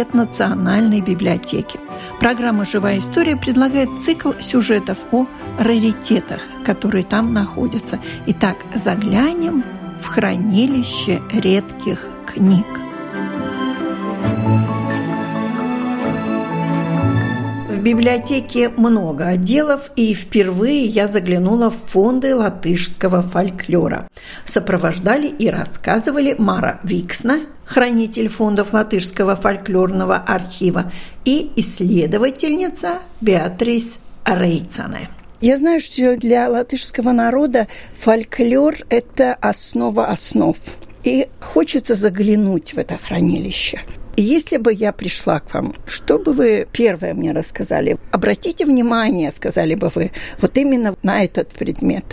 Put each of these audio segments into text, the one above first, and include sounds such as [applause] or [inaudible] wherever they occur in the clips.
Лет Национальной библиотеки. Программа «Живая история» предлагает цикл сюжетов о раритетах, которые там находятся. Итак, заглянем в хранилище редких книг. В библиотеке много отделов, и впервые я заглянула в фонды латышского фольклора. Сопровождали и рассказывали Мара Виксна, хранитель фондов латышского фольклорного архива, и исследовательница Беатрис Рейцане. Я знаю, что для латышского народа фольклор – это основа основ. И хочется заглянуть в это хранилище. Если бы я пришла к вам, что бы вы первое мне рассказали? Обратите внимание, сказали бы вы, вот именно на этот предмет.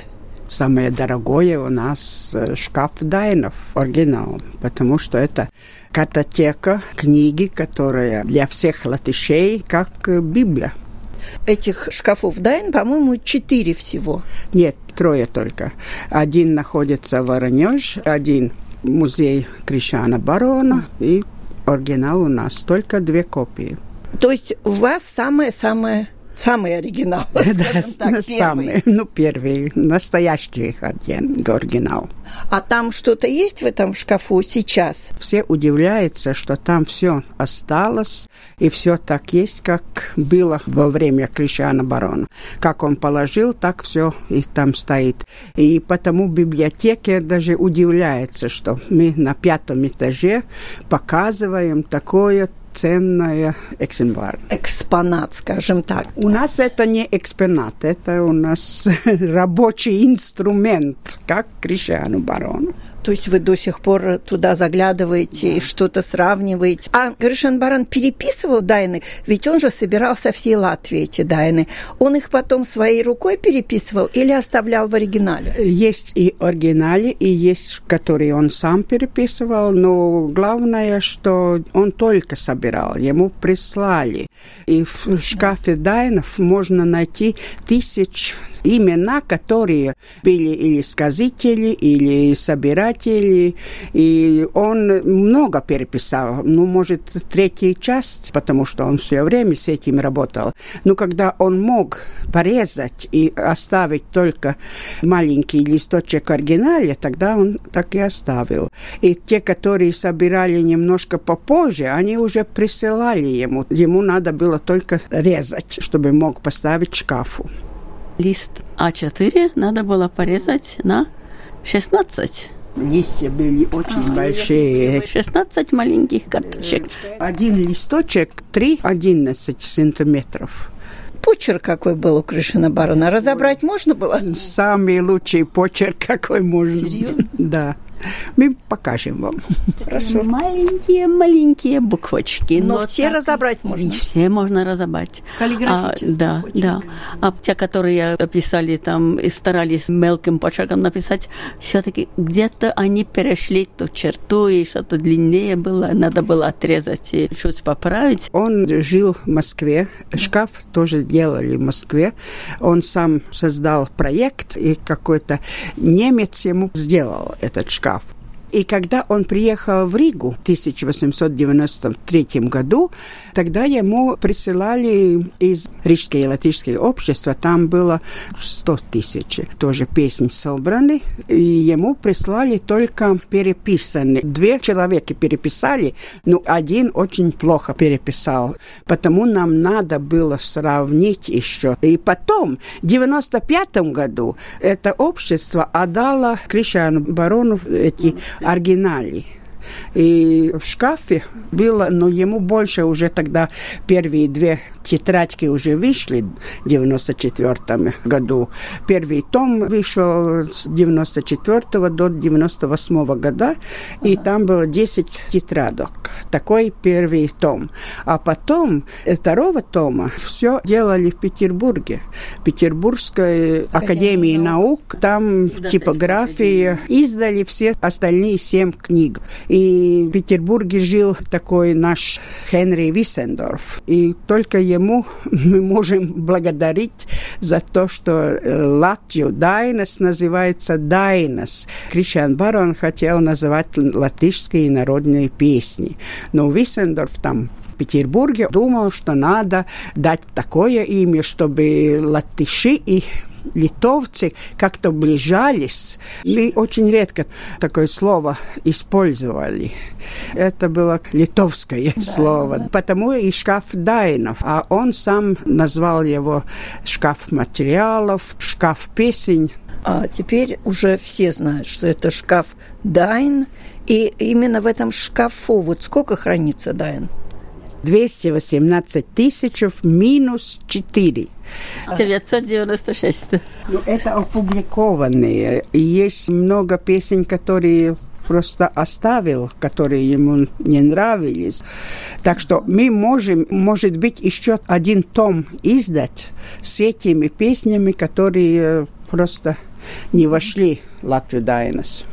Самое дорогое у нас э, шкаф Дайнов, оригинал, потому что это картотека, книги, которые для всех латышей как э, Библия. Этих шкафов Дайн, по-моему, четыре всего. Нет, трое только. Один находится в Воронеж, один музей Кришана Барона и оригинал у нас только две копии. То есть у вас самое-самое самый оригинал. [laughs] Да, так, самый, ну, первый, настоящий оригинал. А там что-то есть в этом шкафу сейчас? Все удивляются, что там все осталось, и все так есть, как было во время Кришана Барона. Как он положил, так все и там стоит. И потому библиотеке даже удивляется, что мы на пятом этаже показываем такое ценная экземпляр. Экспонат, скажем так. У нас это не экспонат, это у нас [laughs] рабочий инструмент, как Кришану Барону. То есть вы до сих пор туда заглядываете и что-то сравниваете. А Гришин Баран переписывал дайны, ведь он же собирал со всей Латвии эти дайны. Он их потом своей рукой переписывал или оставлял в оригинале? Есть и оригинале, и есть, которые он сам переписывал, но главное, что он только собирал, ему прислали. И в шкафе дайнов можно найти тысяч имена, которые были или сказители, или собиратели, и он много переписал, ну, может, третья часть, потому что он все время с этим работал. Но когда он мог порезать и оставить только маленький листочек оригинале, тогда он так и оставил. И те, которые собирали немножко попозже, они уже присылали ему. Ему надо было только резать, чтобы мог поставить шкафу лист А4 надо было порезать на 16. Листья были очень а, большие. 16 маленьких карточек. Один листочек 3-11 сантиметров. Почерк какой был у Крышина барона? Разобрать можно было? Самый лучший почерк какой можно. Серьезно? Да. Мы покажем вам. Хорошо. Маленькие-маленькие буквочки. Но, но все так, разобрать можно. Все можно разобрать. Каллиграфический а, Да, почерк. да. А те, которые описали там и старались мелким почерком написать, все-таки где-то они перешли ту черту, и что-то длиннее было, надо было отрезать и чуть поправить. Он жил в Москве, шкаф тоже делали в Москве. Он сам создал проект, и какой-то немец ему сделал этот шкаф. И когда он приехал в Ригу в 1893 году, тогда ему присылали из Рижского и Латышского общества, там было 100 тысяч тоже песни собраны, и ему прислали только переписанные. Две человека переписали, но один очень плохо переписал. Потому нам надо было сравнить еще. И потом, в 95 году, это общество отдало Кришану Барону эти оригинале. И в шкафе было, но ему больше уже тогда первые две тетрадки уже вышли в 94 году. Первый том вышел с 94 до 98 года, и там было 10 тетрадок. Такой первый том. А потом второго тома все делали в Петербурге. Петербургской Академии наук. Там типографии издали все остальные семь книг. И в Петербурге жил такой наш Хенри Виссендорф. И только ему [laughs] мы можем благодарить за то, что э, Латвию Дайнес называется Дайнес. Кришан Барон хотел называть латышские народные песни. Но Виссендорф там в Петербурге думал, что надо дать такое имя, чтобы латыши и литовцы как-то ближались. Мы очень редко такое слово использовали. Это было литовское да, слово. Да. Потому и шкаф Дайнов. А он сам назвал его шкаф материалов, шкаф песен. А теперь уже все знают, что это шкаф Дайн. И именно в этом шкафу вот сколько хранится Дайн? 218 тысяч минус 4. 996. Ну, это опубликованные. И есть много песен, которые просто оставил, которые ему не нравились. Так что мы можем, может быть, еще один том издать с этими песнями, которые просто не вошли в Латвию Дайнес.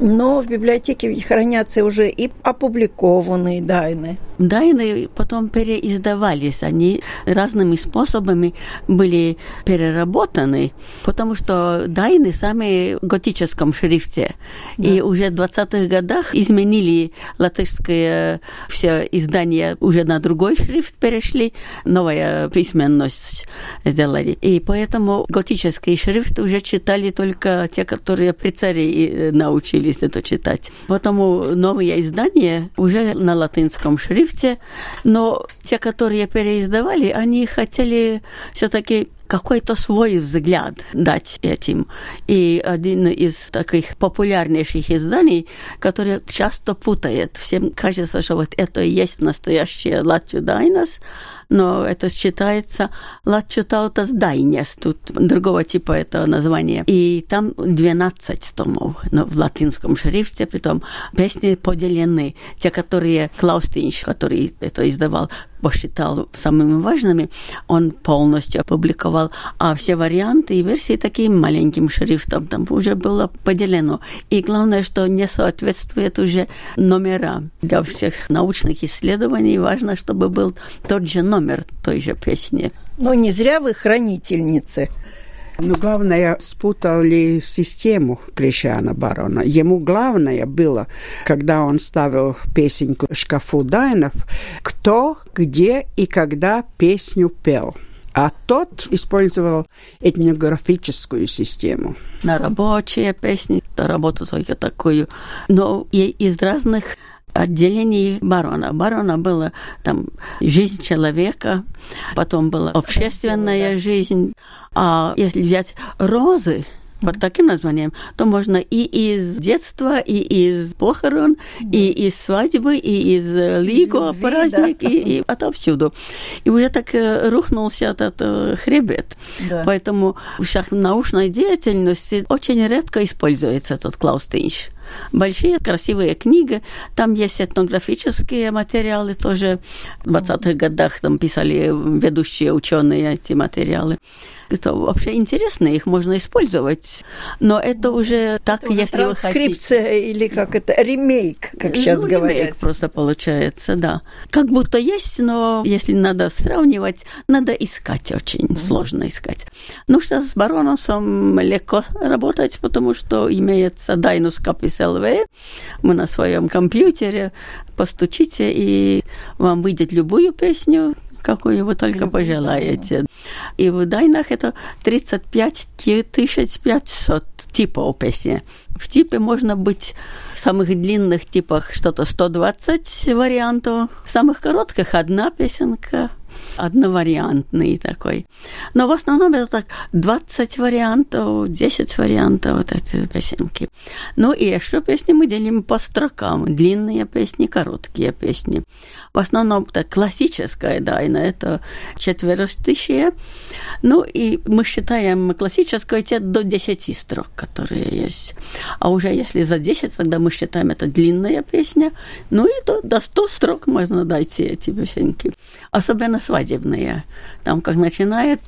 Но в библиотеке хранятся уже и опубликованные дайны. Дайны потом переиздавались, они разными способами были переработаны, потому что дайны сами в готическом шрифте. Да. И уже в 20-х годах изменили латышское все издания, уже на другой шрифт перешли, новая письменность сделали. И поэтому готический шрифт уже читали только те, которые при царе научились научились это читать. Потому новые издания уже на латинском шрифте, но те, которые переиздавали, они хотели все-таки какой-то свой взгляд дать этим. И один из таких популярнейших изданий, который часто путает. Всем кажется, что вот это и есть настоящее Латвию Дайнас, но это считается Латвию Таутас Дайнес, тут другого типа это название. И там 12 томов но в латинском шрифте, притом песни поделены. Те, которые Клаус Тинч, который это издавал, посчитал самыми важными, он полностью опубликовал, а все варианты и версии таким маленьким шрифтом там уже было поделено. И главное, что не соответствует уже номера. Для всех научных исследований важно, чтобы был тот же номер той же песни. Но не зря вы хранительницы. Но главное, спутали систему Кришана Барона. Ему главное было, когда он ставил песенку «Шкафу Дайнов», кто, где и когда песню пел. А тот использовал этнографическую систему. На рабочие песни, работу только такую. Но и из разных отделении барона. Барона была там жизнь человека, потом была общественная жизнь. А если взять розы, под таким названием, то можно и из детства, и из похорон, и из свадьбы, и из лиго праздник, да. и, и отовсюду. И уже так э, рухнулся этот э, хребет. Да. Поэтому в научной деятельности очень редко используется этот Клаус Тинч. Большие красивые книги, там есть этнографические материалы тоже. В 20-х годах там писали ведущие ученые эти материалы. Это вообще интересно, их можно использовать. Но это уже так, это если вы хотите. или как это, ремейк, как сейчас ну, говорят. Ремейк просто получается, да. Как будто есть, но если надо сравнивать, надо искать очень, mm-hmm. сложно искать. Ну что, с Бароносом легко работать, потому что имеется Дайнус Капис ЛВ. Мы на своем компьютере постучите, и вам выйдет любую песню, какую вы только пожелаете. И в Дайнах это 35 500 типов песни. В типе можно быть в самых длинных типах что-то 120 вариантов, в самых коротких одна песенка – одновариантный такой. Но в основном это так 20 вариантов, 10 вариантов вот эти песенки. Ну и еще песни мы делим по строкам. Длинные песни, короткие песни. В основном это классическая дайна, это четверостишие. Ну и мы считаем классическое те до 10 строк, которые есть. А уже если за 10, тогда мы считаем это длинная песня. Ну и то, до 100 строк можно дойти эти песенки. Особенно свадебные. Там как начинает,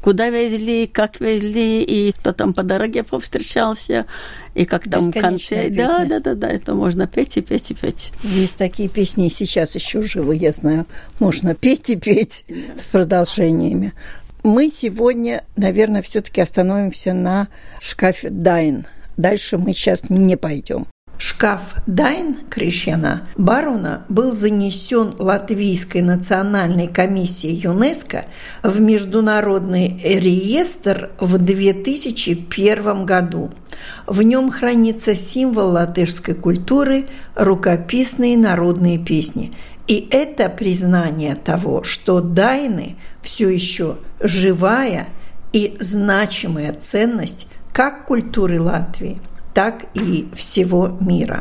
куда везли, как везли, и кто там по дороге повстречался, и как там в конце. Да, да, да, да, это можно петь и петь и петь. Есть такие песни, сейчас еще живы, я знаю. Можно петь и петь с продолжениями. Мы сегодня, наверное, все-таки остановимся на шкафе Дайн. Дальше мы сейчас не пойдем. Шкаф Дайн Кришьяна Барона был занесен Латвийской национальной комиссией ЮНЕСКО в Международный реестр в 2001 году. В нем хранится символ латышской культуры – рукописные народные песни. И это признание того, что Дайны все еще живая и значимая ценность как культуры Латвии – так и всего мира.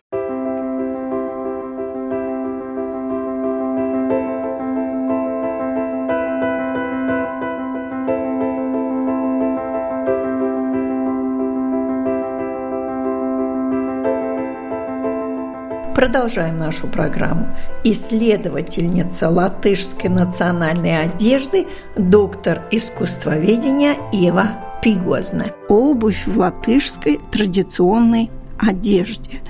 Продолжаем нашу программу. Исследовательница латышской национальной одежды, доктор искусствоведения Ева пигозна. Обувь в латышской традиционной одежде.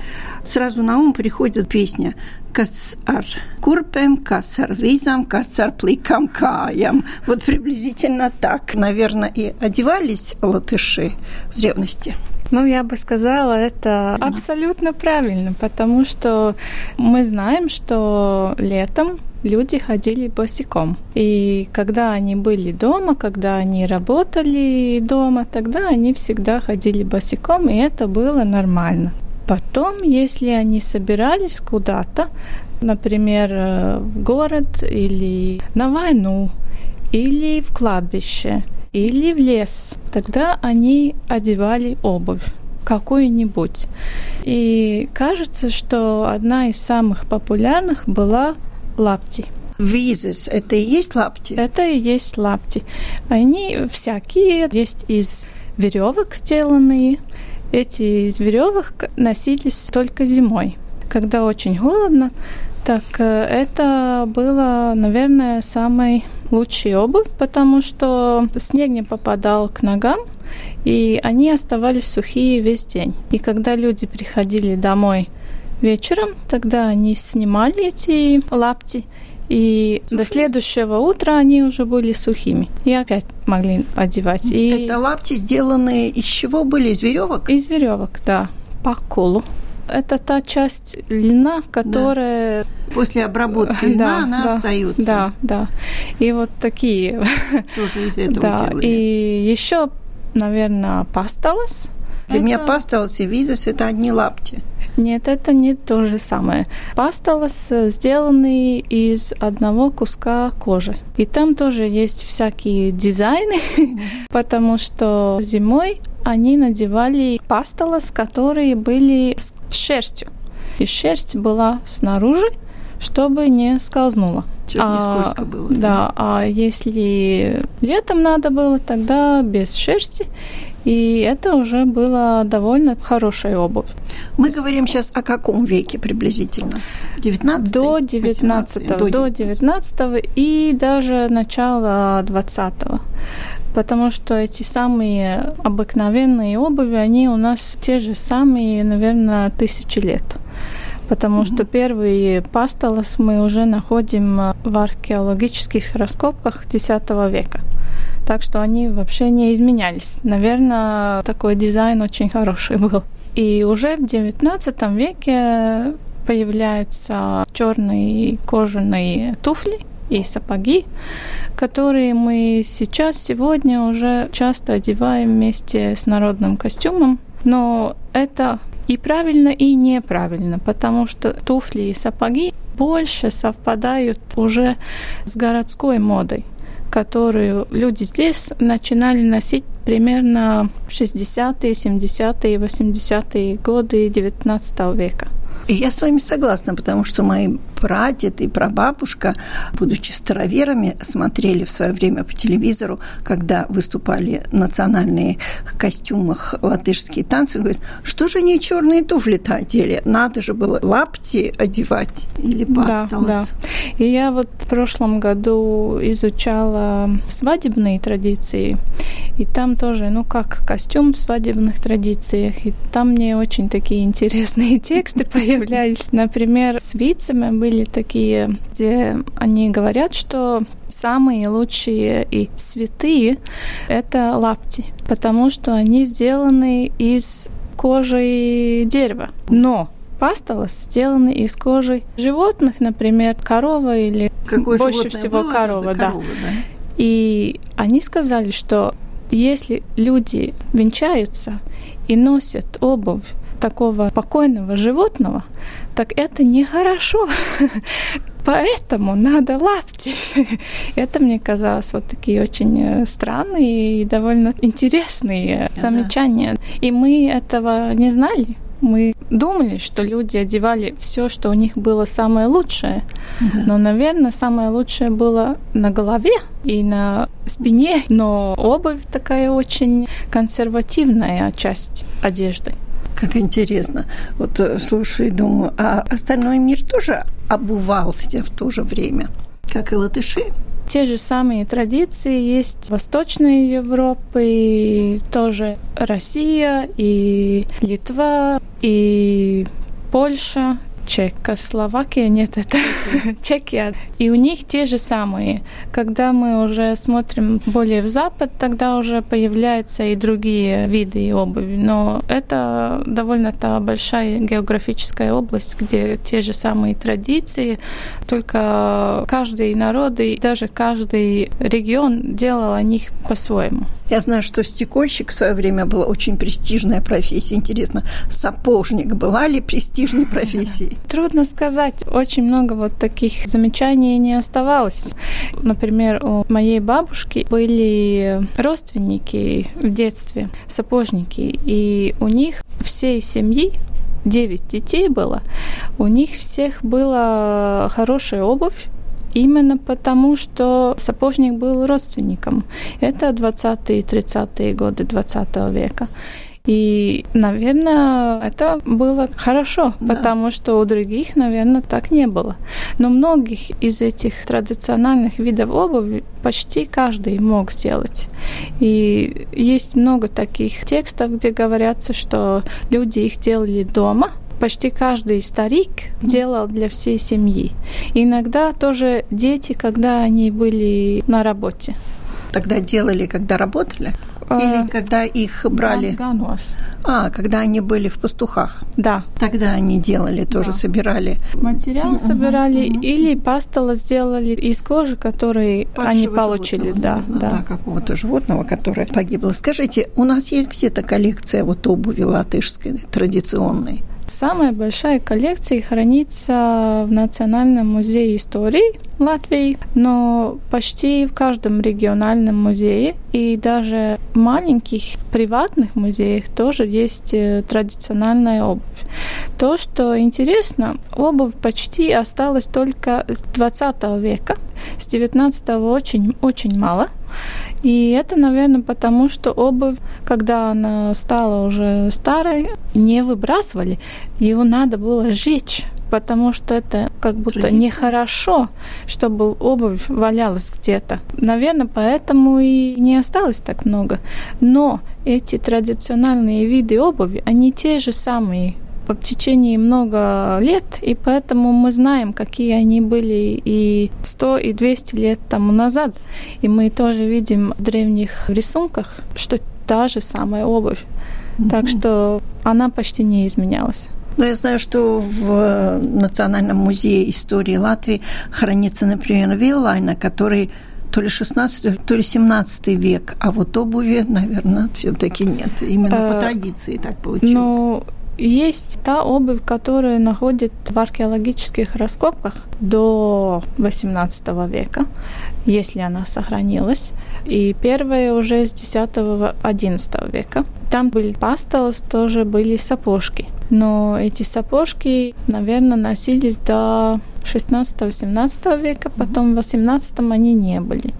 Сразу на ум приходит песня «Kas ar kurpēm, kas ar vīzām, kas ar пликам каям». Вот приблизительно так, наверное, и одевались латыши в древности. Ну, я бы сказала, это абсолютно правильно, потому что мы знаем, что летом люди ходили босиком. И когда они были дома, когда они работали дома, тогда они всегда ходили босиком, и это было нормально. Потом, если они собирались куда-то, например, э, в город или на войну, или в кладбище, или в лес, тогда они одевали обувь какую-нибудь. И кажется, что одна из самых популярных была лапти. Визис – это и есть лапти? Это и есть лапти. Они всякие, есть из веревок сделанные. Эти из веревок носились только зимой. Когда очень холодно, так э, это было, наверное, самой лучшей обувь, потому что снег не попадал к ногам, и они оставались сухие весь день. И когда люди приходили домой вечером, тогда они снимали эти лапти, и Сухие. до следующего утра они уже были сухими. И опять могли одевать. И... Это лапти сделанные из чего были? Из веревок? Из веревок, да. По колу. Это та часть льна, которая... Да. После обработки [laughs] льна да, она да, остается. Да, да. И вот такие... [laughs] Тоже из этого да. делали. И еще, наверное, пасталас. Для это... меня пасталас и визис – это одни лапти. Нет, это не то же самое. Пасталас сделаны из одного куска кожи. И там тоже есть всякие дизайны, [laughs] потому что зимой они надевали пасталас, которые были с шерстью. И шерсть была снаружи, чтобы не скользнула. Чтобы а, не скользко было. Да, а если летом надо было, тогда без шерсти. И это уже была довольно хорошая обувь. Мы говорим сейчас о каком веке приблизительно? 19 До 19 до 19 и даже начала 20 потому что эти самые обыкновенные обуви, они у нас те же самые, наверное, тысячи лет. Потому mm-hmm. что первые пастолос мы уже находим в археологических раскопках X века так что они вообще не изменялись. Наверное, такой дизайн очень хороший [laughs] был. И уже в XIX веке появляются черные кожаные туфли и сапоги, которые мы сейчас, сегодня уже часто одеваем вместе с народным костюмом. Но это и правильно, и неправильно, потому что туфли и сапоги больше совпадают уже с городской модой которую люди здесь начинали носить примерно в 60-е, 70-е, 80-е годы XIX века. Я с вами согласна, потому что мои прадед и прабабушка, будучи староверами, смотрели в свое время по телевизору, когда выступали национальные костюмах латышские танцы, говорят, что же они черные туфли-то одели? Надо же было лапти одевать или Да, да. И я вот в прошлом году изучала свадебные традиции, и там тоже, ну как костюм в свадебных традициях, и там мне очень такие интересные [laughs] тексты появлялись. Например, с вицами были такие, где они говорят, что самые лучшие и святые – это лапти, потому что они сделаны из кожи дерева. Но пастолос сделаны из кожи животных, например, корова или Какое больше всего было? корова, да. корова, да. И они сказали, что если люди венчаются и носят обувь такого покойного животного, так это нехорошо. [laughs] Поэтому надо лапти. [laughs] Это мне казалось вот такие очень э, странные и довольно интересные замечания. И мы этого не знали. Мы думали, что люди одевали все, что у них было самое лучшее. Да. Но, наверное, самое лучшее было на голове и на спине. Но обувь такая очень консервативная часть одежды. Как интересно. Вот э, слушаю и думаю, а остальной мир тоже обувался в то же время, как и латыши? Те же самые традиции есть Восточной Европе, и тоже Россия, и Литва, и Польша, Чехословакия, нет, это [laughs] Чехия. И у них те же самые. Когда мы уже смотрим более в запад, тогда уже появляются и другие виды обуви. Но это довольно-то большая географическая область, где те же самые традиции, только каждый народ и даже каждый регион делал о них по-своему. Я знаю, что стекольщик в свое время была очень престижная профессия. Интересно, сапожник была ли престижной [laughs] профессией? Трудно сказать. Очень много вот таких замечаний не оставалось. Например, у моей бабушки были родственники в детстве, сапожники, и у них всей семьи девять детей было, у них всех была хорошая обувь, именно потому, что сапожник был родственником. Это 20-е 30-е годы 20 века. И, наверное, это было хорошо, да. потому что у других, наверное, так не было. Но многих из этих традициональных видов обуви почти каждый мог сделать. И есть много таких текстов, где говорятся, что люди их делали дома, почти каждый старик делал для всей семьи. иногда тоже дети, когда они были на работе. Тогда делали, когда работали? Или а, когда их брали? Ганос. А, когда они были в пастухах. Да. Тогда они делали, тоже да. собирали. Материал угу, собирали угу. или пастола сделали из кожи, который Падшего они получили. Животного, да, да. да. какого-то животного, которое погибло. Скажите, у нас есть где-то коллекция вот обуви латышской, традиционной? Самая большая коллекция хранится в Национальном музее истории Латвии, но почти в каждом региональном музее и даже в маленьких приватных музеях тоже есть э, традиционная обувь. То, что интересно, обувь почти осталась только с 20 века, с 19 очень, очень мало. И это, наверное, потому что обувь, когда она стала уже старой, не выбрасывали. Его надо было сжечь потому что это как будто нехорошо, чтобы обувь валялась где-то. Наверное, поэтому и не осталось так много. Но эти традиционные виды обуви, они те же самые, в течение много лет, и поэтому мы знаем, какие они были и 100, и 200 лет тому назад. И мы тоже видим в древних рисунках, что та же самая обувь. Mm-hmm. Так что она почти не изменялась. Но я знаю, что в Национальном музее истории Латвии хранится, например, Виллайна, который то ли 16, то ли 17 век, а вот обуви, наверное, все-таки нет. Именно по э, традиции так получилось. Ну, Есть та обувь, которую находят в археологических раскопках до XVIII века, если она сохранилась. И первая уже с X-XI века. Там были пастелс, тоже были сапожки. Но эти сапожки, наверное, носились до 16-18 века, потом в 18 они не были.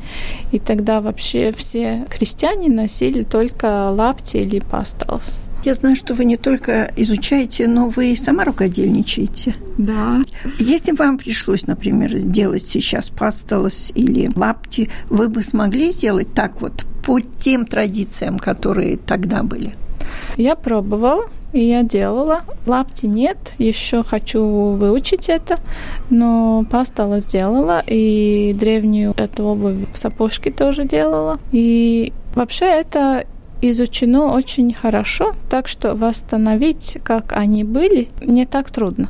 И тогда вообще все крестьяне носили только лапти или пастелс. Я знаю, что вы не только изучаете, но вы и сама рукодельничаете. Да. Если вам пришлось, например, делать сейчас пастелос или лапти, вы бы смогли сделать так вот по тем традициям, которые тогда были? Я пробовала, и я делала. Лапти нет, еще хочу выучить это, но пастала сделала, и древнюю эту обувь сапожки тоже делала. И вообще это изучено очень хорошо, так что восстановить, как они были, не так трудно.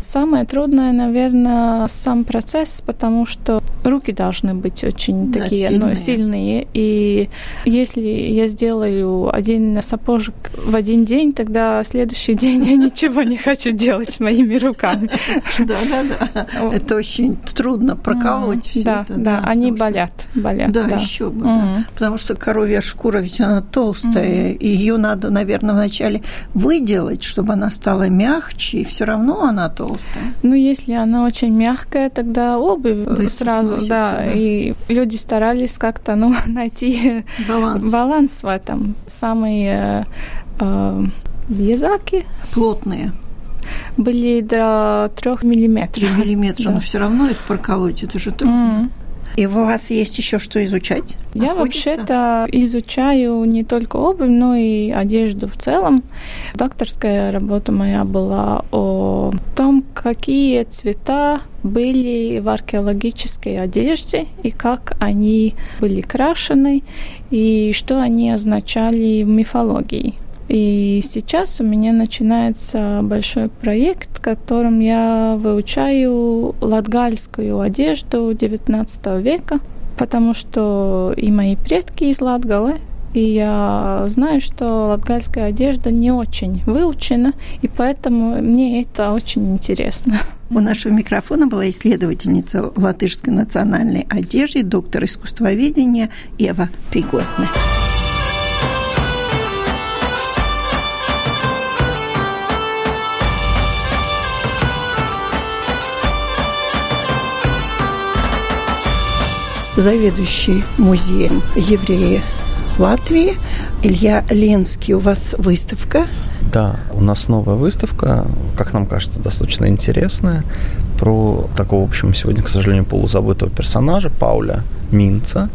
Самое трудное, наверное, сам процесс, потому что руки должны быть очень да, такие сильные. Ну, сильные. И если я сделаю один сапожек в один день, тогда следующий [laughs] день я ничего не хочу делать моими руками. Да, да, да. Это очень трудно проколоть все да, это. Да, они болят, болят. Да, еще бы, Потому что коровья шкура ведь она толстая, и ее надо, наверное, вначале выделать, чтобы она стала мягче, и все равно она толстая. Ну, если она очень мягкая, тогда обувь Быстро сразу, сносится, да, да, и люди старались как-то, ну, [laughs] найти баланс, баланс в этом. Самые э, вязаки. Плотные были до трех миллиметров. Три миллиметра, да. но все равно это проколоть, это же трудно. Mm. И у вас есть еще что изучать? Я вообще-то изучаю не только обувь, но и одежду в целом. Докторская работа моя была о том, какие цвета были в археологической одежде и как они были крашены и что они означали в мифологии. И сейчас у меня начинается большой проект, в котором я выучаю латгальскую одежду XIX века, потому что и мои предки из Латгалы, и я знаю, что латгальская одежда не очень выучена, и поэтому мне это очень интересно. У нашего микрофона была исследовательница латышской национальной одежды, доктор искусствоведения Ева Пигозна. Заведующий музеем евреи Латвии Илья Ленский. У вас выставка? Да, у нас новая выставка, как нам кажется, достаточно интересная, про такого, в общем, сегодня, к сожалению, полузабытого персонажа Пауля Минца.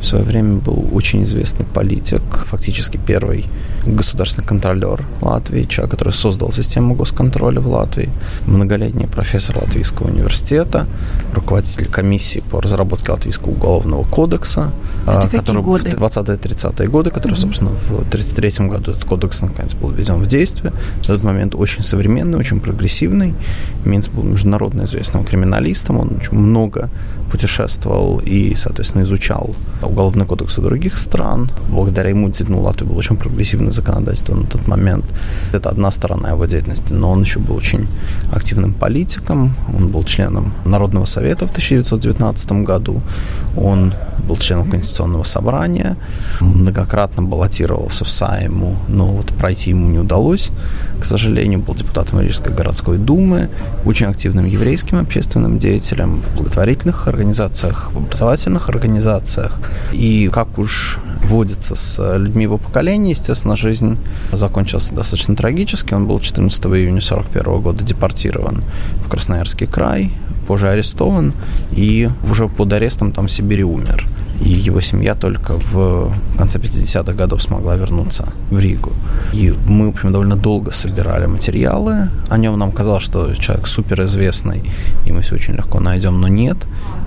В свое время был очень известный политик, фактически первый государственный контролер Латвии, человек, который создал систему госконтроля в Латвии, многолетний профессор Латвийского университета, руководитель комиссии по разработке Латвийского уголовного кодекса, Это который годы? в 20-30-е годы, который, mm-hmm. собственно, в 1933 году этот кодекс наконец был введен в действие. В этот момент очень современный, очень прогрессивный. Минц был международно известным криминалистом, он очень много путешествовал и, соответственно, изучал уголовный кодекс других стран. Благодаря ему действительно Латвия был очень прогрессивное законодательство на тот момент. Это одна сторона его деятельности, но он еще был очень активным политиком. Он был членом Народного совета в 1919 году. Он был членом Конституционного собрания, многократно баллотировался в Сайму, но вот пройти ему не удалось. К сожалению, был депутатом Рижской городской думы, очень активным еврейским общественным деятелем в благотворительных организациях, в образовательных организациях. И как уж водится с людьми его поколения, естественно, жизнь закончилась достаточно трагически. Он был 14 июня 1941 года депортирован в Красноярский край, позже арестован и уже под арестом там в Сибири умер. И его семья только в конце 50-х годов смогла вернуться в Ригу. И мы, в общем, довольно долго собирали материалы. О нем нам казалось, что человек суперизвестный, и мы все очень легко найдем, но нет.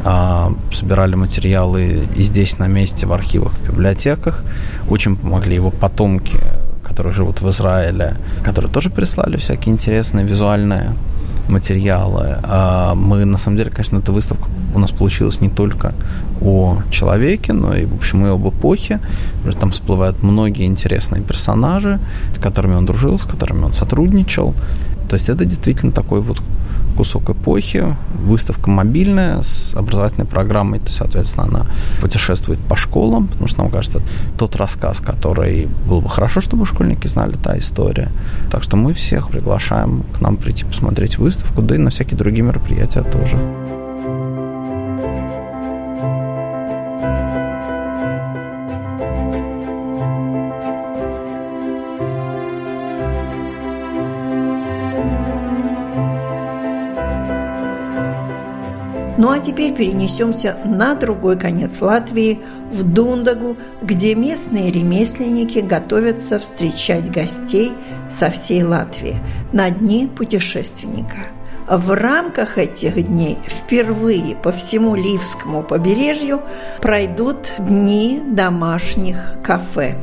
А, собирали материалы и здесь, на месте, в архивах, в библиотеках. Очень помогли его потомки, которые живут в Израиле, которые тоже прислали всякие интересные визуальные материалы. А мы, на самом деле, конечно, эта выставка у нас получилась не только о человеке, но и, в общем, и об эпохе. Там всплывают многие интересные персонажи, с которыми он дружил, с которыми он сотрудничал. То есть это действительно такой вот кусок эпохи. Выставка мобильная с образовательной программой, то, соответственно, она путешествует по школам, потому что, нам кажется, тот рассказ, который был бы хорошо, чтобы школьники знали, та история. Так что мы всех приглашаем к нам прийти посмотреть выставку, да и на всякие другие мероприятия тоже. Ну а теперь перенесемся на другой конец Латвии, в Дундагу, где местные ремесленники готовятся встречать гостей со всей Латвии на дни путешественника. В рамках этих дней впервые по всему Ливскому побережью пройдут дни домашних кафе.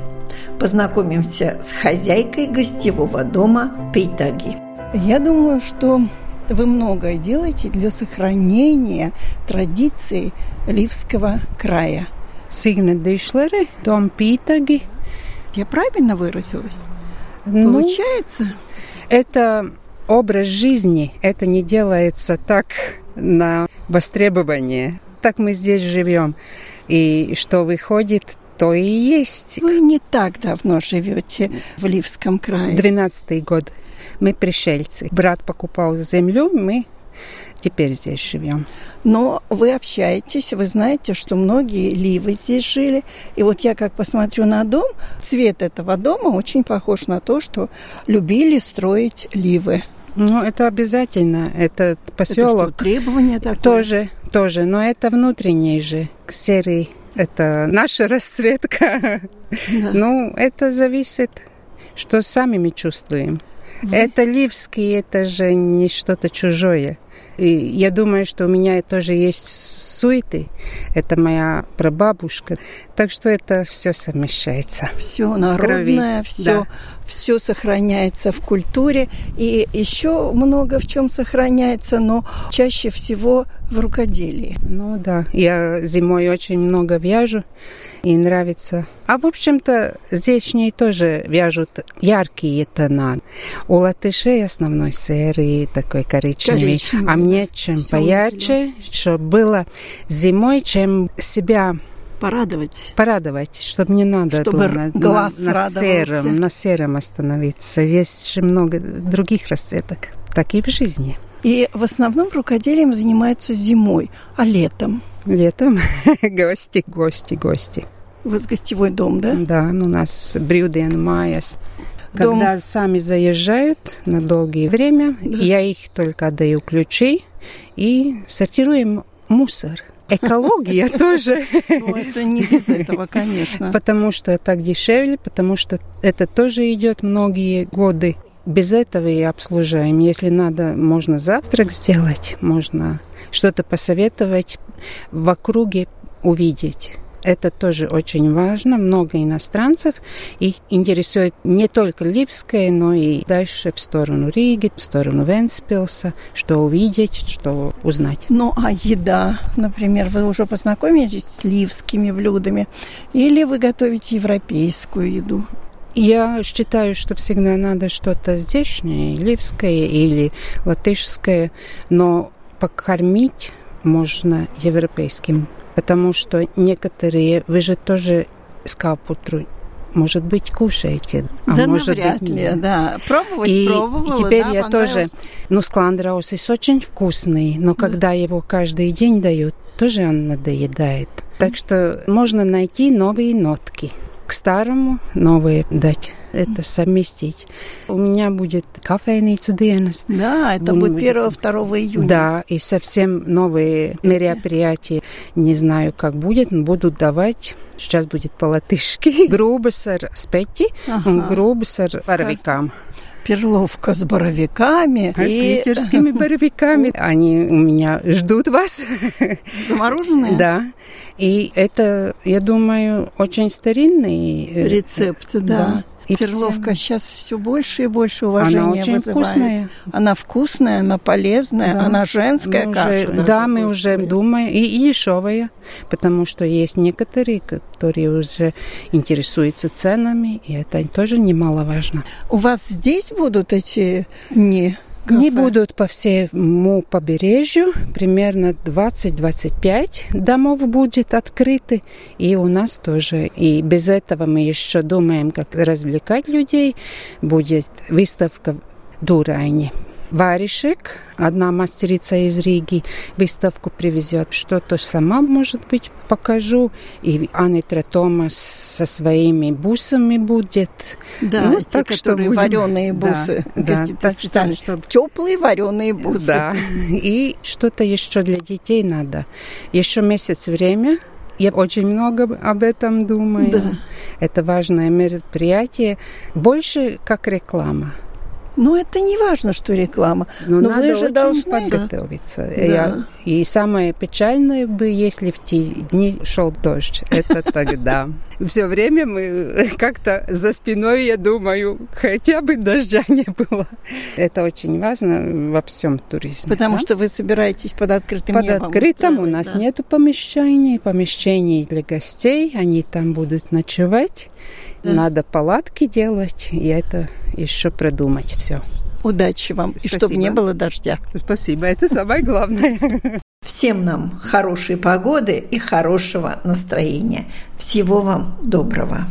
Познакомимся с хозяйкой гостевого дома Пейтаги. Я думаю, что вы многое делаете для сохранения традиций Ливского края. Сигна Дишлере, дом Питаги. Я правильно выразилась? Ну, Получается? Это образ жизни. Это не делается так на востребование. Так мы здесь живем. И что выходит, то и есть. Вы не так давно живете в Ливском крае. Двенадцатый год. Мы пришельцы. Брат покупал землю, мы теперь здесь живем. Но вы общаетесь, вы знаете, что многие ливы здесь жили. И вот я как посмотрю на дом, цвет этого дома очень похож на то, что любили строить ливы. Ну, это обязательно. Это поселок. Это что, требование такое? Тоже, тоже. Но это внутренний же, серый. Это наша расцветка. Да. Ну, это зависит, что сами мы чувствуем. Это ливский, это же не что-то чужое. И я думаю, что у меня тоже есть суеты. Это моя прабабушка. Так что это все совмещается. Все народное, все, да. все сохраняется в культуре. И еще много в чем сохраняется, но чаще всего в рукоделии. Ну да, я зимой очень много вяжу и нравится. А в общем-то здесь ней тоже вяжут яркие тона. У латышей основной серый такой коричневый, коричневый а мне чем поярче, чтобы было зимой, чем себя порадовать. Порадовать, чтобы не надо чтобы было глаз на, на сером, на сером остановиться. Есть же много других расцветок, так и в жизни. И в основном рукоделием занимаются зимой, а летом? Летом [laughs] гости, гости, гости. У вас гостевой дом, да? Да, у нас брюден майяс. Когда сами заезжают на долгое время, да. я их только отдаю ключи и сортируем мусор. Экология [laughs] тоже. Ну, это не без этого, конечно. Потому что так дешевле, потому что это тоже идет многие годы. Без этого и обслуживаем. Если надо, можно завтрак сделать, можно что-то посоветовать, в округе увидеть. Это тоже очень важно. Много иностранцев. Их интересует не только Ливское, но и дальше в сторону Риги, в сторону Венспилса, что увидеть, что узнать. Ну, а еда, например, вы уже познакомились с ливскими блюдами или вы готовите европейскую еду? Я считаю, что всегда надо что-то здешнее, ливское или латышское, но покормить можно европейским, потому что некоторые, вы же тоже скалпутру может быть, кушаете. А да, может навряд быть, ли, да. Пробовать и, пробовала, И теперь да, я тоже... Ну, скландраусис очень вкусный, но да. когда его каждый день дают, тоже он надоедает. Так что можно найти новые нотки к старому новые дать это совместить. У меня будет кофейницу Денес. Да, это будет 1-2 июня. Да, и совсем новые мероприятия. Не знаю, как будет, но будут давать. Сейчас будет по-латышски. [laughs] Грубесар спети, ага. грубесар паровикам перловка с боровиками. А и... С литерскими [laughs] боровиками. Они у меня ждут вас. [laughs] Замороженные? Да. И это, я думаю, очень старинный рецепт, да. да. И Перловка все... сейчас все больше и больше уважения она очень вызывает. Вкусная. Она вкусная, она полезная, да. она женская мы каша. Уже, да, мы уже думаем, и, и дешевая, потому что есть некоторые, которые уже интересуются ценами, и это тоже немаловажно. У вас здесь будут эти дни? Кафе. Будут по всему побережью, примерно 20-25 домов будет открыты, и у нас тоже. И без этого мы еще думаем, как развлекать людей. Будет выставка Дурайни варежек. Одна мастерица из Риги выставку привезет. Что-то сама, может быть, покажу. И Анитра Томас со своими бусами будет. Да, ну, те, так которые что вареные бусы. Да, да так что, что... Теплые вареные бусы. Да. [laughs] И что-то еще для детей надо. Еще месяц время я очень много об этом думаю. Да. Это важное мероприятие. Больше как реклама. Ну, это не важно, что реклама. Но, Но надо вы же должны подготовиться. Да. Я, и самое печальное бы, если в те дни шел дождь. Это [laughs] тогда. Все время мы как-то за спиной, я думаю, хотя бы дождя не было. Это очень важно во всем туризме. Потому что вы собираетесь под открытым под небом. Под открытым у нас да. нету помещений, помещений для гостей. Они там будут ночевать. Надо палатки делать, и это еще продумать все. Удачи вам, Спасибо. и чтобы не было дождя. Спасибо, это самое главное. [laughs] Всем нам хорошей погоды и хорошего настроения. Всего вам доброго.